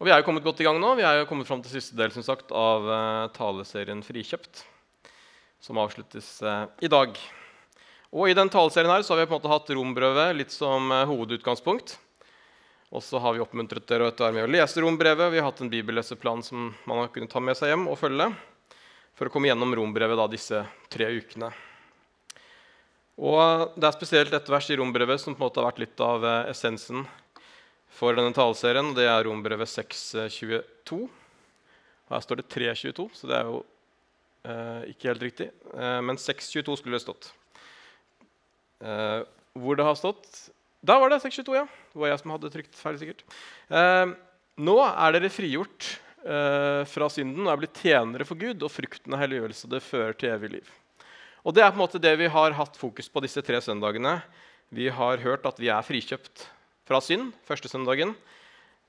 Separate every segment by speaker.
Speaker 1: Og Vi er jo kommet godt i gang nå. Vi er jo kommet fram til siste del som sagt, av uh, taleserien Frikjøpt, som avsluttes uh, i dag. Og I den taleserien her så har vi på en måte hatt rombrevet litt som uh, hovedutgangspunkt. Og så har vi oppmuntret dere til å være med å lese rombrevet. Vi har hatt en bibelleseplan som man har kunnet ta med seg hjem og følge for å komme gjennom rombrevet da, disse tre ukene. Og Det er spesielt et vers i rombrevet som på en måte har vært litt av essensen for denne taleserien. Det er Rombrevet 6.22. Her står det 3.22, så det er jo eh, ikke helt riktig. Eh, men 6.22 skulle det stått. Eh, hvor det har stått Da var det 6.22, ja. Det var jeg som hadde trykt feil. sikkert. Eh, nå er dere frigjort eh, fra synden og er blitt tjenere for Gud, og frukten av helliggjørelse det fører til evig liv. Og Det er på en måte det vi har hatt fokus på disse tre søndagene. Vi har hørt at vi er frikjøpt fra synd første søndagen.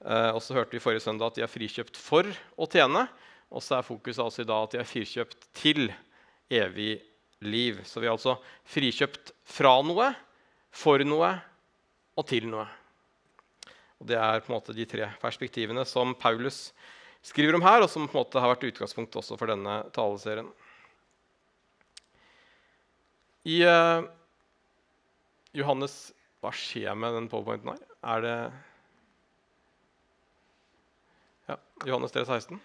Speaker 1: Eh, og så hørte vi forrige søndag at de er frikjøpt for å tjene. Og så er fokuset altså i dag at de er frikjøpt til evig liv. Så vi er altså frikjøpt fra noe, for noe og til noe. Og Det er på en måte de tre perspektivene som Paulus skriver om her, og som på en måte har vært utgangspunkt også for denne taleserien. I uh, Johannes hva skjer med den powerpointen her? Er det ja, Johannes 3, 16.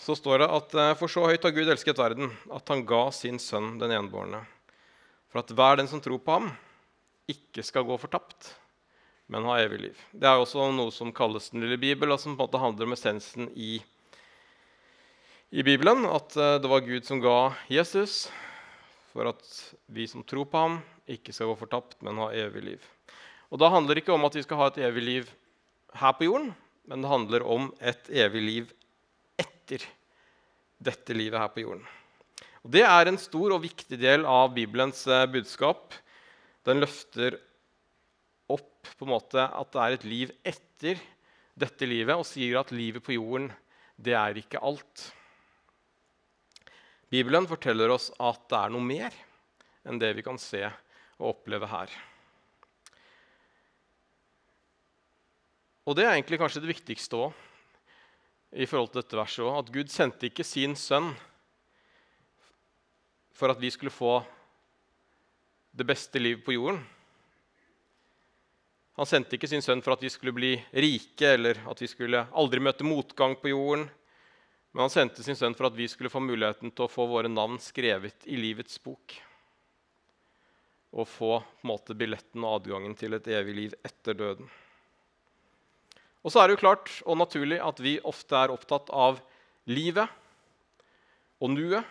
Speaker 1: Så står det at eh, for så høyt har Gud elsket verden, at han ga sin sønn den enbårne, for at hver den som tror på ham, ikke skal gå fortapt, men ha evig liv. Det er også noe som kalles Den lille bibel, og som på en måte handler om essensen i, i Bibelen. At eh, det var Gud som ga Jesus for at vi som tror på ham, ikke skal gå fortapt, men ha evig liv. Og Da handler det ikke om at vi skal ha et evig liv her på jorden, men det handler om et evig liv etter dette livet her på jorden. Og Det er en stor og viktig del av Bibelens eh, budskap. Den løfter opp på en måte at det er et liv etter dette livet, og sier at livet på jorden, det er ikke alt. Bibelen forteller oss at det er noe mer enn det vi kan se og oppleve her. Og det er egentlig kanskje det viktigste òg i forhold til dette verset også, at Gud sendte ikke sin sønn for at vi skulle få det beste livet på jorden. Han sendte ikke sin sønn for at vi skulle bli rike eller at vi skulle aldri møte motgang på jorden. Men han sendte sin sønn for at vi skulle få muligheten til å få våre navn skrevet i livets bok og få på en måte, billetten og adgangen til et evig liv etter døden. Og så er det jo klart og naturlig at vi ofte er opptatt av livet og nuet.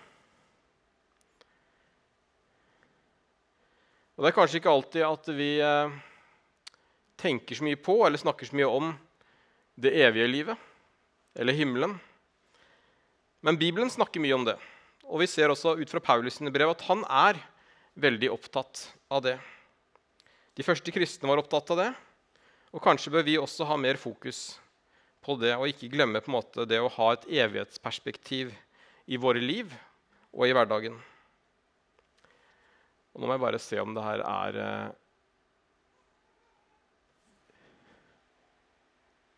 Speaker 1: Og det er kanskje ikke alltid at vi eh, tenker så mye på eller snakker så mye om det evige livet eller himmelen. Men Bibelen snakker mye om det. Og vi ser også ut fra Paulus' sine brev at han er veldig opptatt av det. De første kristne var opptatt av det. Og kanskje bør vi også ha mer fokus på det og ikke glemme på en måte det å ha et evighetsperspektiv i våre liv og i hverdagen. Og nå må jeg bare se om det her er eh,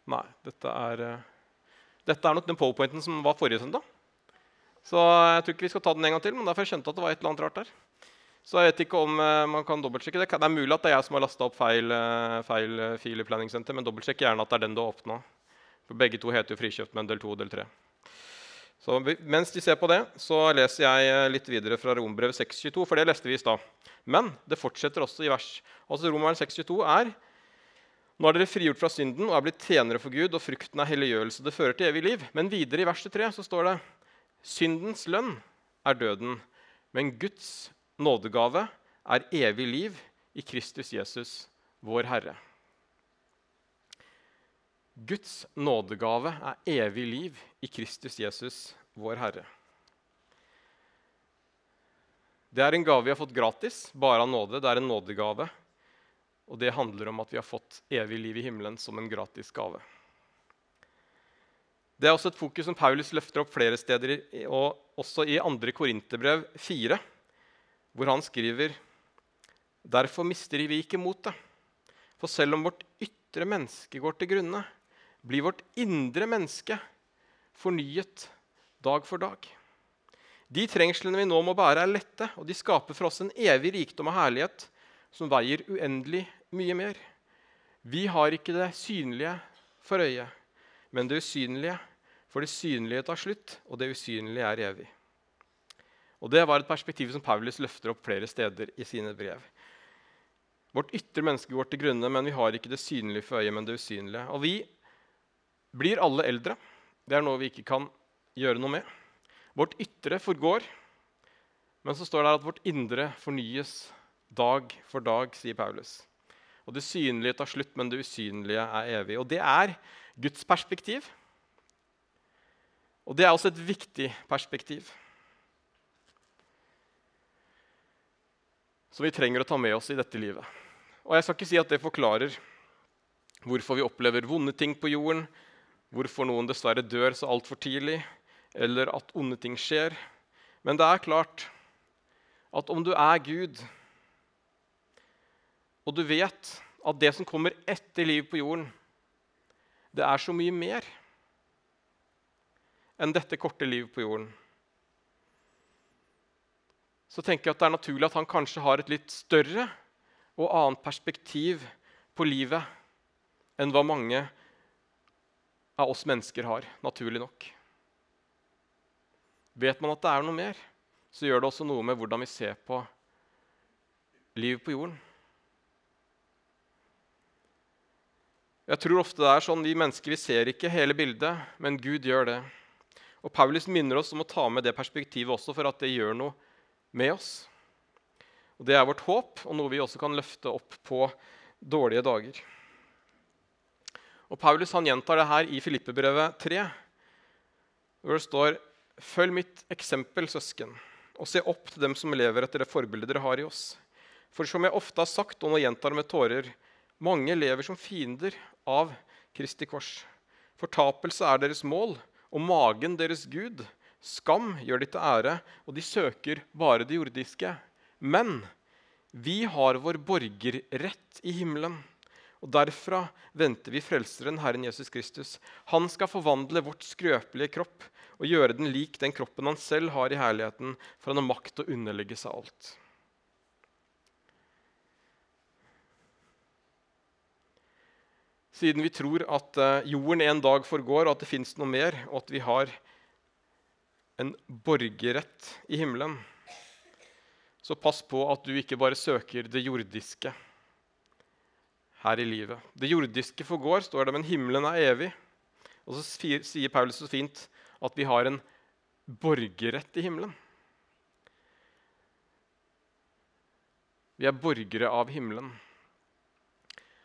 Speaker 1: Nei, dette er eh, Dette er nok den powerpointen som var forrige søndag. Så jeg tror ikke vi skal ta den en gang til, men derfor skjønte jeg at det var et eller annet rart der. Så jeg vet ikke om uh, man kan dobbeltsjekke det. Det er mulig at det er jeg som har lasta opp feil, uh, feil uh, fil i Planning Center, men dobbeltsjekk gjerne at det er den du har åpna. For begge to heter jo frikjøpt, men del 2 og del 3. Så mens de ser på det, så leser jeg litt videre fra Rombrev 622, for det leste vi i stad. Men det fortsetter også i vers. Altså Romeren 622 er nå er dere frigjort fra synden og er blitt tjenere for Gud, og frukten er helliggjørelse. Det fører til evig liv. Men videre i verset 3 så står det syndens lønn er døden, men Guds nådegave er evig liv i Kristus Jesus, vår Herre. Guds nådegave er evig liv i Kristus Jesus, vår Herre. Det er en gave vi har fått gratis, bare av nåde. Det er en nådegave. Og det handler om at vi har fått evig liv i himmelen som en gratis gave. Det er også et fokus som Paulus løfter opp flere steder, og også i 2. Korinterbrev 4 hvor han skriver Derfor mister vi ikke motet. For selv om vårt ytre menneske går til grunne, blir vårt indre menneske fornyet dag for dag. De trengslene vi nå må bære, er lette, og de skaper for oss en evig rikdom og herlighet som veier uendelig mye mer. Vi har ikke det synlige for øyet, men det usynlige. For det synlige tar slutt, og det usynlige er evig. Og Det var et perspektiv som Paulus løfter opp flere steder i sine brev. Vårt ytre menneske går til grunne, men vi har ikke det synlige for øyet, men det usynlige. Og vi blir alle eldre. Det er noe vi ikke kan gjøre noe med. Vårt ytre forgår, men så står det at vårt indre fornyes dag for dag, sier Paulus. Og det synlige tar slutt, men det usynlige er evig. Og det er Guds perspektiv. Og det er også et viktig perspektiv. Som vi trenger å ta med oss i dette livet. Og jeg skal ikke si at det forklarer hvorfor vi opplever vonde ting på jorden, hvorfor noen dessverre dør så altfor tidlig, eller at onde ting skjer. Men det er klart at om du er Gud, og du vet at det som kommer etter livet på jorden, det er så mye mer enn dette korte livet på jorden, så tenker jeg at det er naturlig at han kanskje har et litt større og annet perspektiv på livet enn hva mange av oss mennesker har, naturlig nok. Vet man at det er noe mer, så gjør det også noe med hvordan vi ser på livet på jorden. Jeg tror ofte det er sånn Vi mennesker vi ser ikke hele bildet, men Gud gjør det. Og Paulus minner oss om å ta med det perspektivet også, for at det gjør noe med oss. Og Det er vårt håp, og noe vi også kan løfte opp på dårlige dager. Og Paulus han gjentar det her i Filippebrevet 3, hvor det står Følg mitt eksempel, søsken, og se opp til dem som lever etter det forbildet dere har i oss. For som jeg ofte har sagt, og nå gjentar med tårer, mange lever som fiender av Kristi kors. Fortapelse er deres mål, og magen deres Gud. Skam gjør de til ære, og de søker bare det jordiske. Men vi har vår borgerrett i himmelen. Og Derfra venter vi Frelseren, Herren Jesus Kristus. Han skal forvandle vårt skrøpelige kropp og gjøre den lik den kroppen han selv har i herligheten, for han har makt til å underlegge seg alt. Siden vi tror at eh, jorden en dag forgår, og at det fins noe mer, og at vi har en borgerrett i himmelen, så pass på at du ikke bare søker det jordiske her i livet. Det jordiske forgår, står det, men himmelen er evig. Og så sier Paulus så fint at vi har en borgerrett i himmelen. Vi er borgere av himmelen.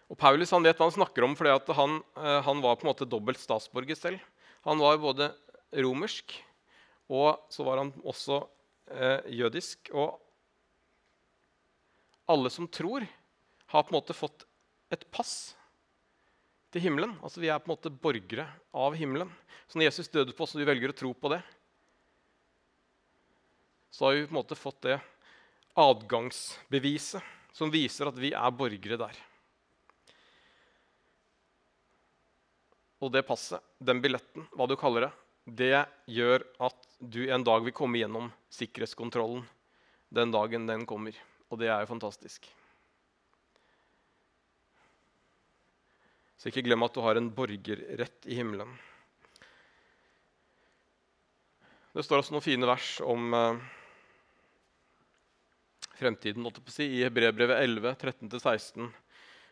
Speaker 1: Og Paulus han vet hva han snakker om, fordi han, eh, han, var på en måte dobbelt statsborger selv. Han var både romersk, og så var han også eh, jødisk. Og alle som tror, har på en måte fått et pass til himmelen. Altså Vi er på en måte borgere av himmelen. Så når Jesus døde på oss, og vi velger å tro på det, så har vi på en måte fått det adgangsbeviset som viser at vi er borgere der. Og det passet, den billetten, hva du kaller det, det gjør at du en dag vil komme gjennom sikkerhetskontrollen den dagen den kommer. Og det er jo fantastisk. Så ikke glem at du har en borgerrett i himmelen. Det står også noen fine vers om eh, fremtiden. Si. I Hebrevbrevet 11, 13-16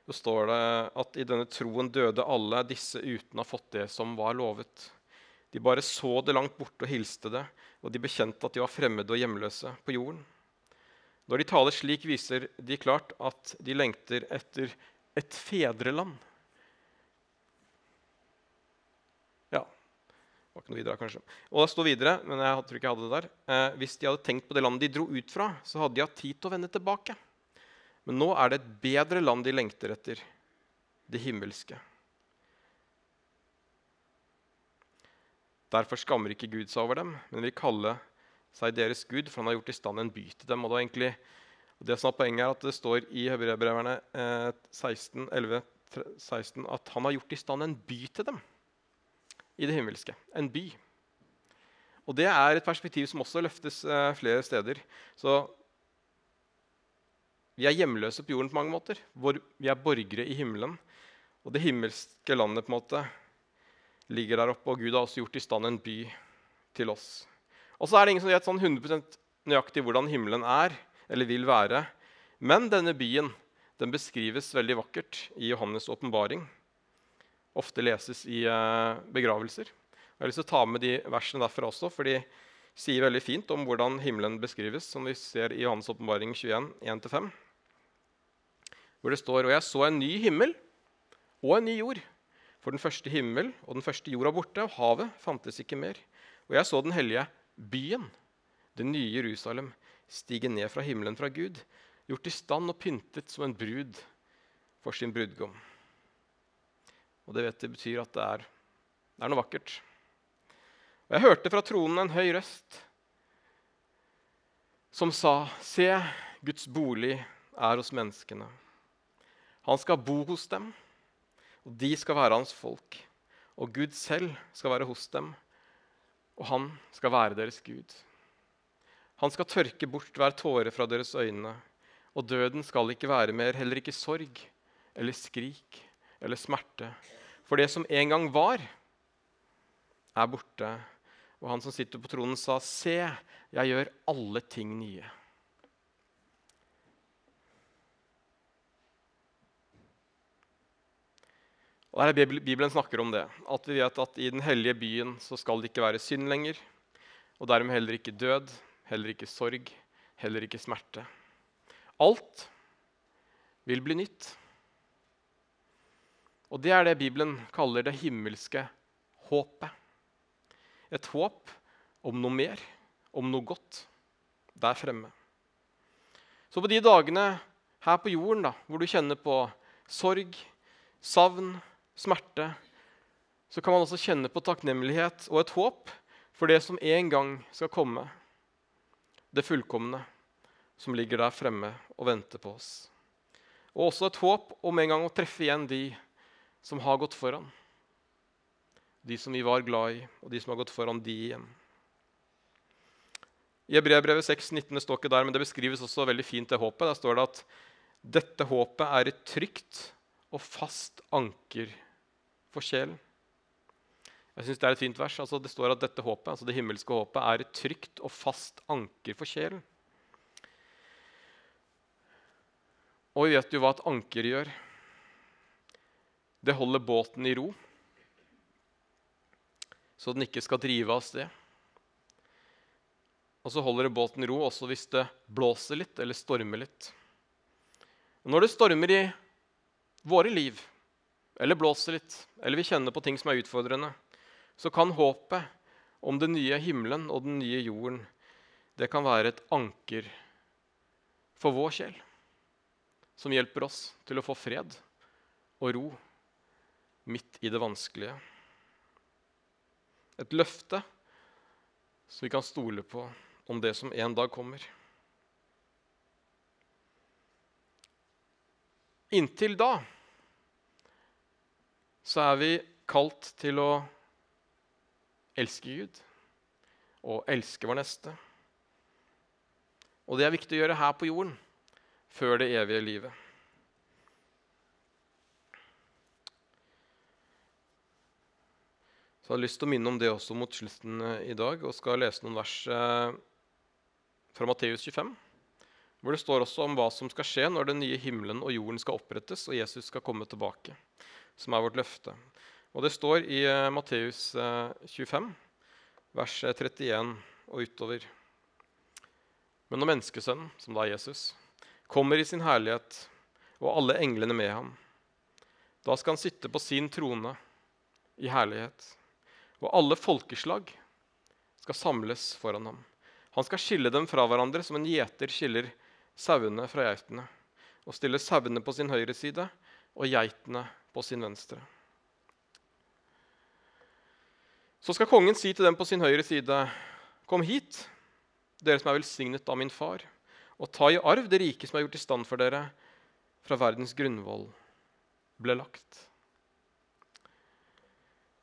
Speaker 1: Det står det at i denne troen døde alle disse uten å ha fått det som var lovet. De bare så det langt borte og hilste det, og de bekjente at de var fremmede og hjemløse på jorden. Når de taler slik, viser de klart at de lengter etter et fedreland. Ja. Det var ikke noe videre, kanskje. Og det står videre, men jeg tror ikke jeg hadde det der. Eh, hvis de hadde tenkt på det landet de dro ut fra, så hadde de hatt tid til å vende tilbake. Men nå er det et bedre land de lengter etter, det himmelske. Derfor skammer ikke Gud seg over dem, men vil kalle seg deres Gud, for han har gjort i stand en by til dem. Og Det, egentlig, det som er poenget er at det står i Hebrebreverne eh, 16, 11, 16 at han har gjort i stand en by til dem. i det himmelske. En by. Og Det er et perspektiv som også løftes eh, flere steder. Så Vi er hjemløse på jorden på mange måter. Vi er borgere i himmelen. Og det himmelske landet på en måte ligger der oppe, og Gud har også gjort i stand en by til oss. Og så er det ingen som vet sånn 100% nøyaktig hvordan himmelen er eller vil være. Men denne byen den beskrives veldig vakkert i Johannes' åpenbaring. Ofte leses i eh, begravelser. Jeg har lyst til å ta med de versene derfra også, for de sier veldig fint om hvordan himmelen beskrives, som vi ser i Johannes' åpenbaring 21, 1-5. Hvor det står Og jeg så en ny himmel og en ny jord. For den første himmel og den første jorda borte, og havet fantes ikke mer. Og jeg så den hellige byen, det nye Jerusalem, stige ned fra himmelen fra Gud, gjort i stand og pyntet som en brud for sin brudgom. Og det vet det betyr at det er, det er noe vakkert. Og jeg hørte fra tronen en høy røst som sa, Se, Guds bolig er hos menneskene. Han skal bo hos dem, og de skal være hans folk. Og Gud selv skal være hos dem, og han skal være deres Gud. Han skal tørke bort hver tåre fra deres øyne, og døden skal ikke være mer, heller ikke sorg eller skrik eller smerte. For det som en gang var, er borte. Og han som sitter på tronen, sa, Se, jeg gjør alle ting nye. Og her er Bibelen snakker om det. At vi vet at i den hellige byen så skal det ikke være synd lenger. Og dermed heller ikke død, heller ikke sorg, heller ikke smerte. Alt vil bli nytt. Og det er det Bibelen kaller det himmelske håpet. Et håp om noe mer, om noe godt der fremme. Så på de dagene her på jorden da, hvor du kjenner på sorg, savn, smerte, så kan man også kjenne på takknemlighet og et håp for det som en gang skal komme. Det fullkomne som ligger der fremme og venter på oss. Og også et håp om en gang å treffe igjen de som har gått foran. De som vi var glad i, og de som har gått foran de igjen. I Hebreabrevet 6, 19 står ikke der, men det beskrives også veldig fint det håpet. Der står det at dette håpet er et trygt og fast anker for sjelen. Jeg synes Det er et fint vers. Altså, det står at dette håpet, altså det himmelske håpet er et trygt og fast anker for sjelen. Og vi vet jo hva et anker gjør. Det holder båten i ro, så den ikke skal drive av sted. Og så holder det båten i ro også hvis det blåser litt eller stormer litt. Når det stormer i våre liv, eller blåser litt, eller vi kjenner på ting som er utfordrende, så kan håpet om den nye himmelen og den nye jorden det kan være et anker for vår sjel, som hjelper oss til å få fred og ro midt i det vanskelige. Et løfte som vi kan stole på om det som en dag kommer. Inntil da så er vi kalt til å elske Gud og elske vår neste. Og det er viktig å gjøre her på jorden før det evige livet. Så jeg har lyst til å minne om det også mot slutten eh, i dag, og skal lese noen vers eh, fra Matteus 25, hvor det står også om hva som skal skje når den nye himmelen og jorden skal opprettes og Jesus skal komme tilbake, som er vårt løfte. Og det står i uh, Matteus uh, 25, vers 31 og utover. Men når menneskesønnen, som da er Jesus, kommer i sin herlighet og alle englene med ham, da skal han sitte på sin trone i herlighet, og alle folkeslag skal samles foran ham. Han skal skille dem fra hverandre som en gjeter skiller sauene fra geitene, og stille sauene på sin høyre side og geitene på sin venstre. Så skal kongen si til dem på sin høyre side.: Kom hit, dere som er velsignet av min far, og ta i arv det rike som er gjort i stand for dere fra verdens grunnvoll ble lagt.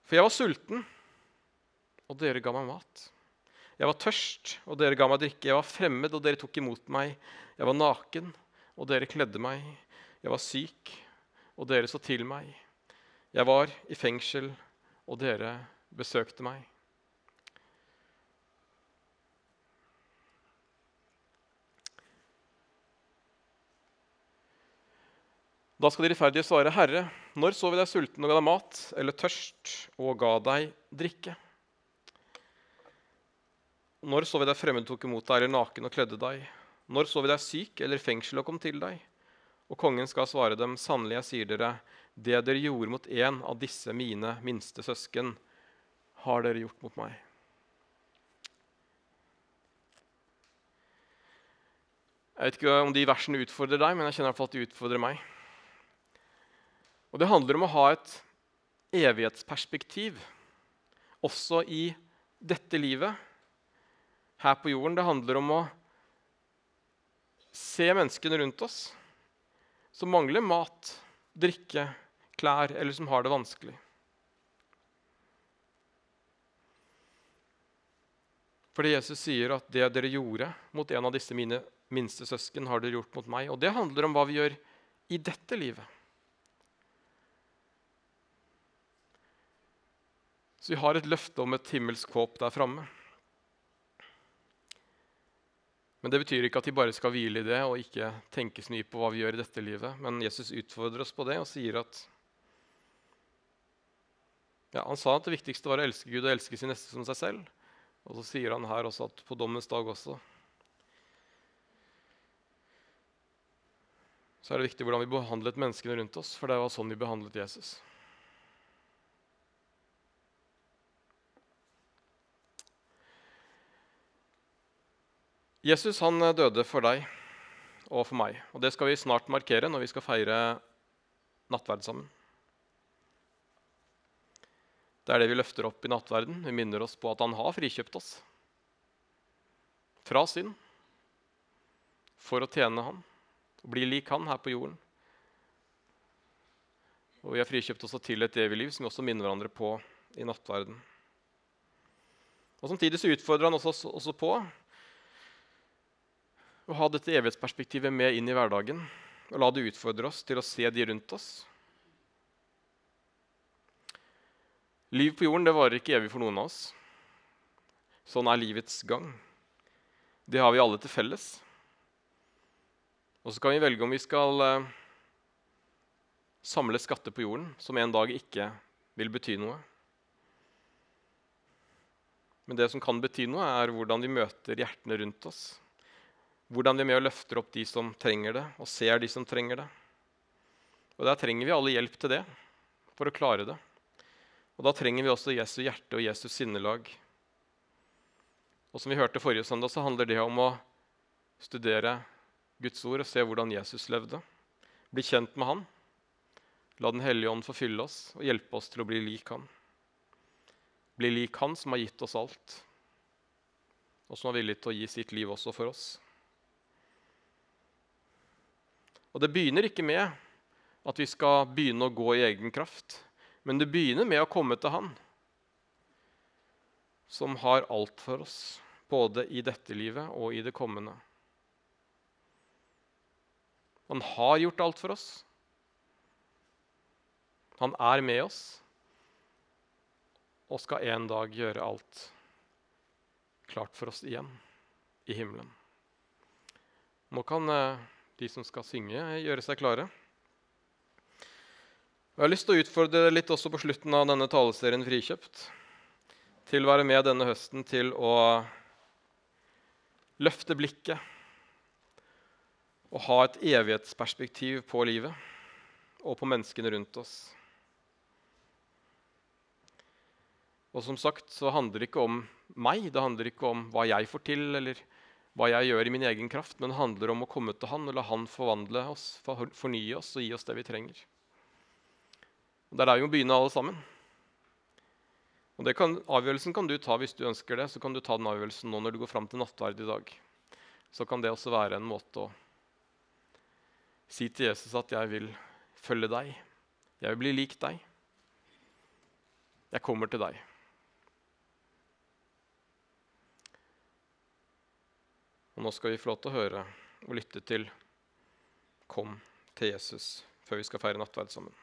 Speaker 1: For jeg var sulten, og dere ga meg mat. Jeg var tørst, og dere ga meg drikke. Jeg var fremmed, og dere tok imot meg. Jeg var naken, og dere kledde meg. Jeg var syk, og dere så til meg. Jeg var i fengsel, og dere besøkte meg. Da skal de rettferdige svare, Herre, når så vi deg sulten og ga deg mat, eller tørst og ga deg drikke? Når så vi deg fremmed tok imot deg, eller naken og kledde deg? Når så vi deg syk eller i fengsel og kom til deg? Og kongen skal svare dem, sannelig, jeg sier dere, det dere gjorde mot en av disse mine minste søsken, har dere gjort mot meg. Jeg vet ikke om de versene utfordrer deg, men jeg kjenner i hvert fall at de utfordrer meg. Og det handler om å ha et evighetsperspektiv også i dette livet her på jorden. Det handler om å se menneskene rundt oss som mangler mat, drikke, klær, eller som har det vanskelig. Fordi Jesus sier at det dere gjorde mot en av disse mine minste søsken, har dere gjort mot meg. Og det handler om hva vi gjør i dette livet. Så vi har et løfte om et himmelsk håp der framme. Men det betyr ikke at vi bare skal hvile i det og ikke tenke så mye på hva vi gjør i dette livet. Men Jesus utfordrer oss på det og sier at ja, Han sa at det viktigste var å elske Gud og elske sin neste som seg selv. Og så sier han her også at på dommens dag også så er det viktig hvordan vi behandlet menneskene rundt oss, for det var sånn vi behandlet Jesus. Jesus han eh, døde for deg og for meg. Og det skal vi snart markere når vi skal feire nattverd sammen. Det er det vi løfter opp i nattverden. Vi minner oss på at han har frikjøpt oss fra synd for å tjene han og bli lik han her på jorden. Og vi har frikjøpt oss til et evig liv, som vi også minner hverandre på i nattverden. Og Samtidig så utfordrer han oss også på å ha dette evighetsperspektivet med inn i hverdagen og la det utfordre oss til å se de rundt oss. Liv på jorden det varer ikke evig for noen av oss. Sånn er livets gang. Det har vi alle til felles. Og så kan vi velge om vi skal eh, samle skatter på jorden som en dag ikke vil bety noe. Men det som kan bety noe, er hvordan vi møter hjertene rundt oss. Hvordan vi er med og løfter opp de som trenger det, og ser de som trenger det. Og Der trenger vi alle hjelp til det for å klare det. Og Da trenger vi også Jesu hjerte og Jesus sinnelag. Og Som vi hørte forrige søndag, så handler det om å studere Guds ord og se hvordan Jesus levde. Bli kjent med Han. La Den hellige ånd forfylle oss og hjelpe oss til å bli lik Han. Bli lik Han som har gitt oss alt, og som er villig til å gi sitt liv også for oss. Og det begynner ikke med at vi skal begynne å gå i egen kraft, men det begynner med å komme til Han som har alt for oss, både i dette livet og i det kommende. Han har gjort alt for oss. Han er med oss og skal en dag gjøre alt klart for oss igjen i himmelen. Nå kan eh, de som skal synge, gjøre seg klare. Jeg har lyst til å utfordre dere litt også på slutten av denne taleserien Frikjøpt. Til å være med denne høsten til å løfte blikket og ha et evighetsperspektiv på livet og på menneskene rundt oss. Og som sagt så handler det ikke om meg, det handler ikke om hva jeg får til, eller hva jeg gjør i min egen kraft, men handler om å komme til Han og la Han forvandle oss, fornye oss og gi oss det vi trenger. Og Det er der vi må begynne, alle sammen. Og kan, Avgjørelsen kan du ta hvis du ønsker det. Så kan du ta den avgjørelsen nå når du går fram til nattverd i dag. Så kan det også være en måte å si til Jesus at 'jeg vil følge deg'. 'Jeg vil bli lik deg'. Jeg kommer til deg. Og nå skal vi få lov til å høre og lytte til 'Kom til Jesus' før vi skal feire nattverd sammen.